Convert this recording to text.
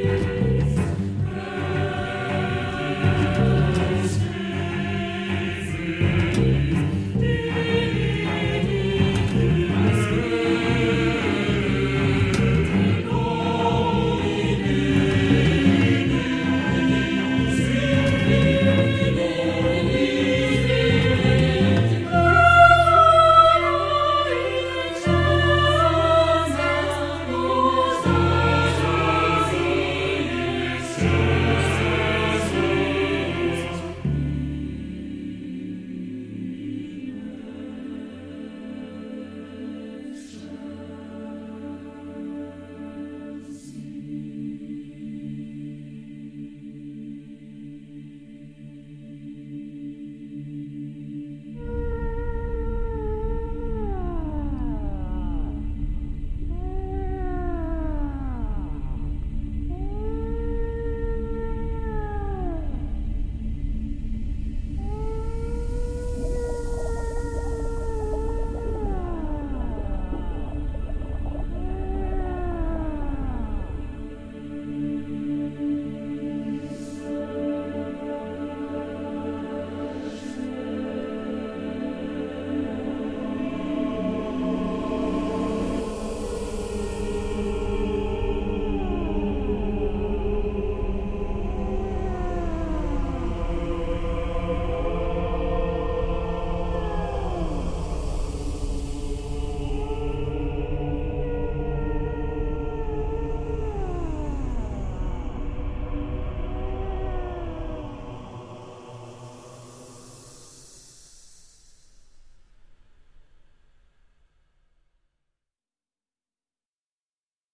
Amen.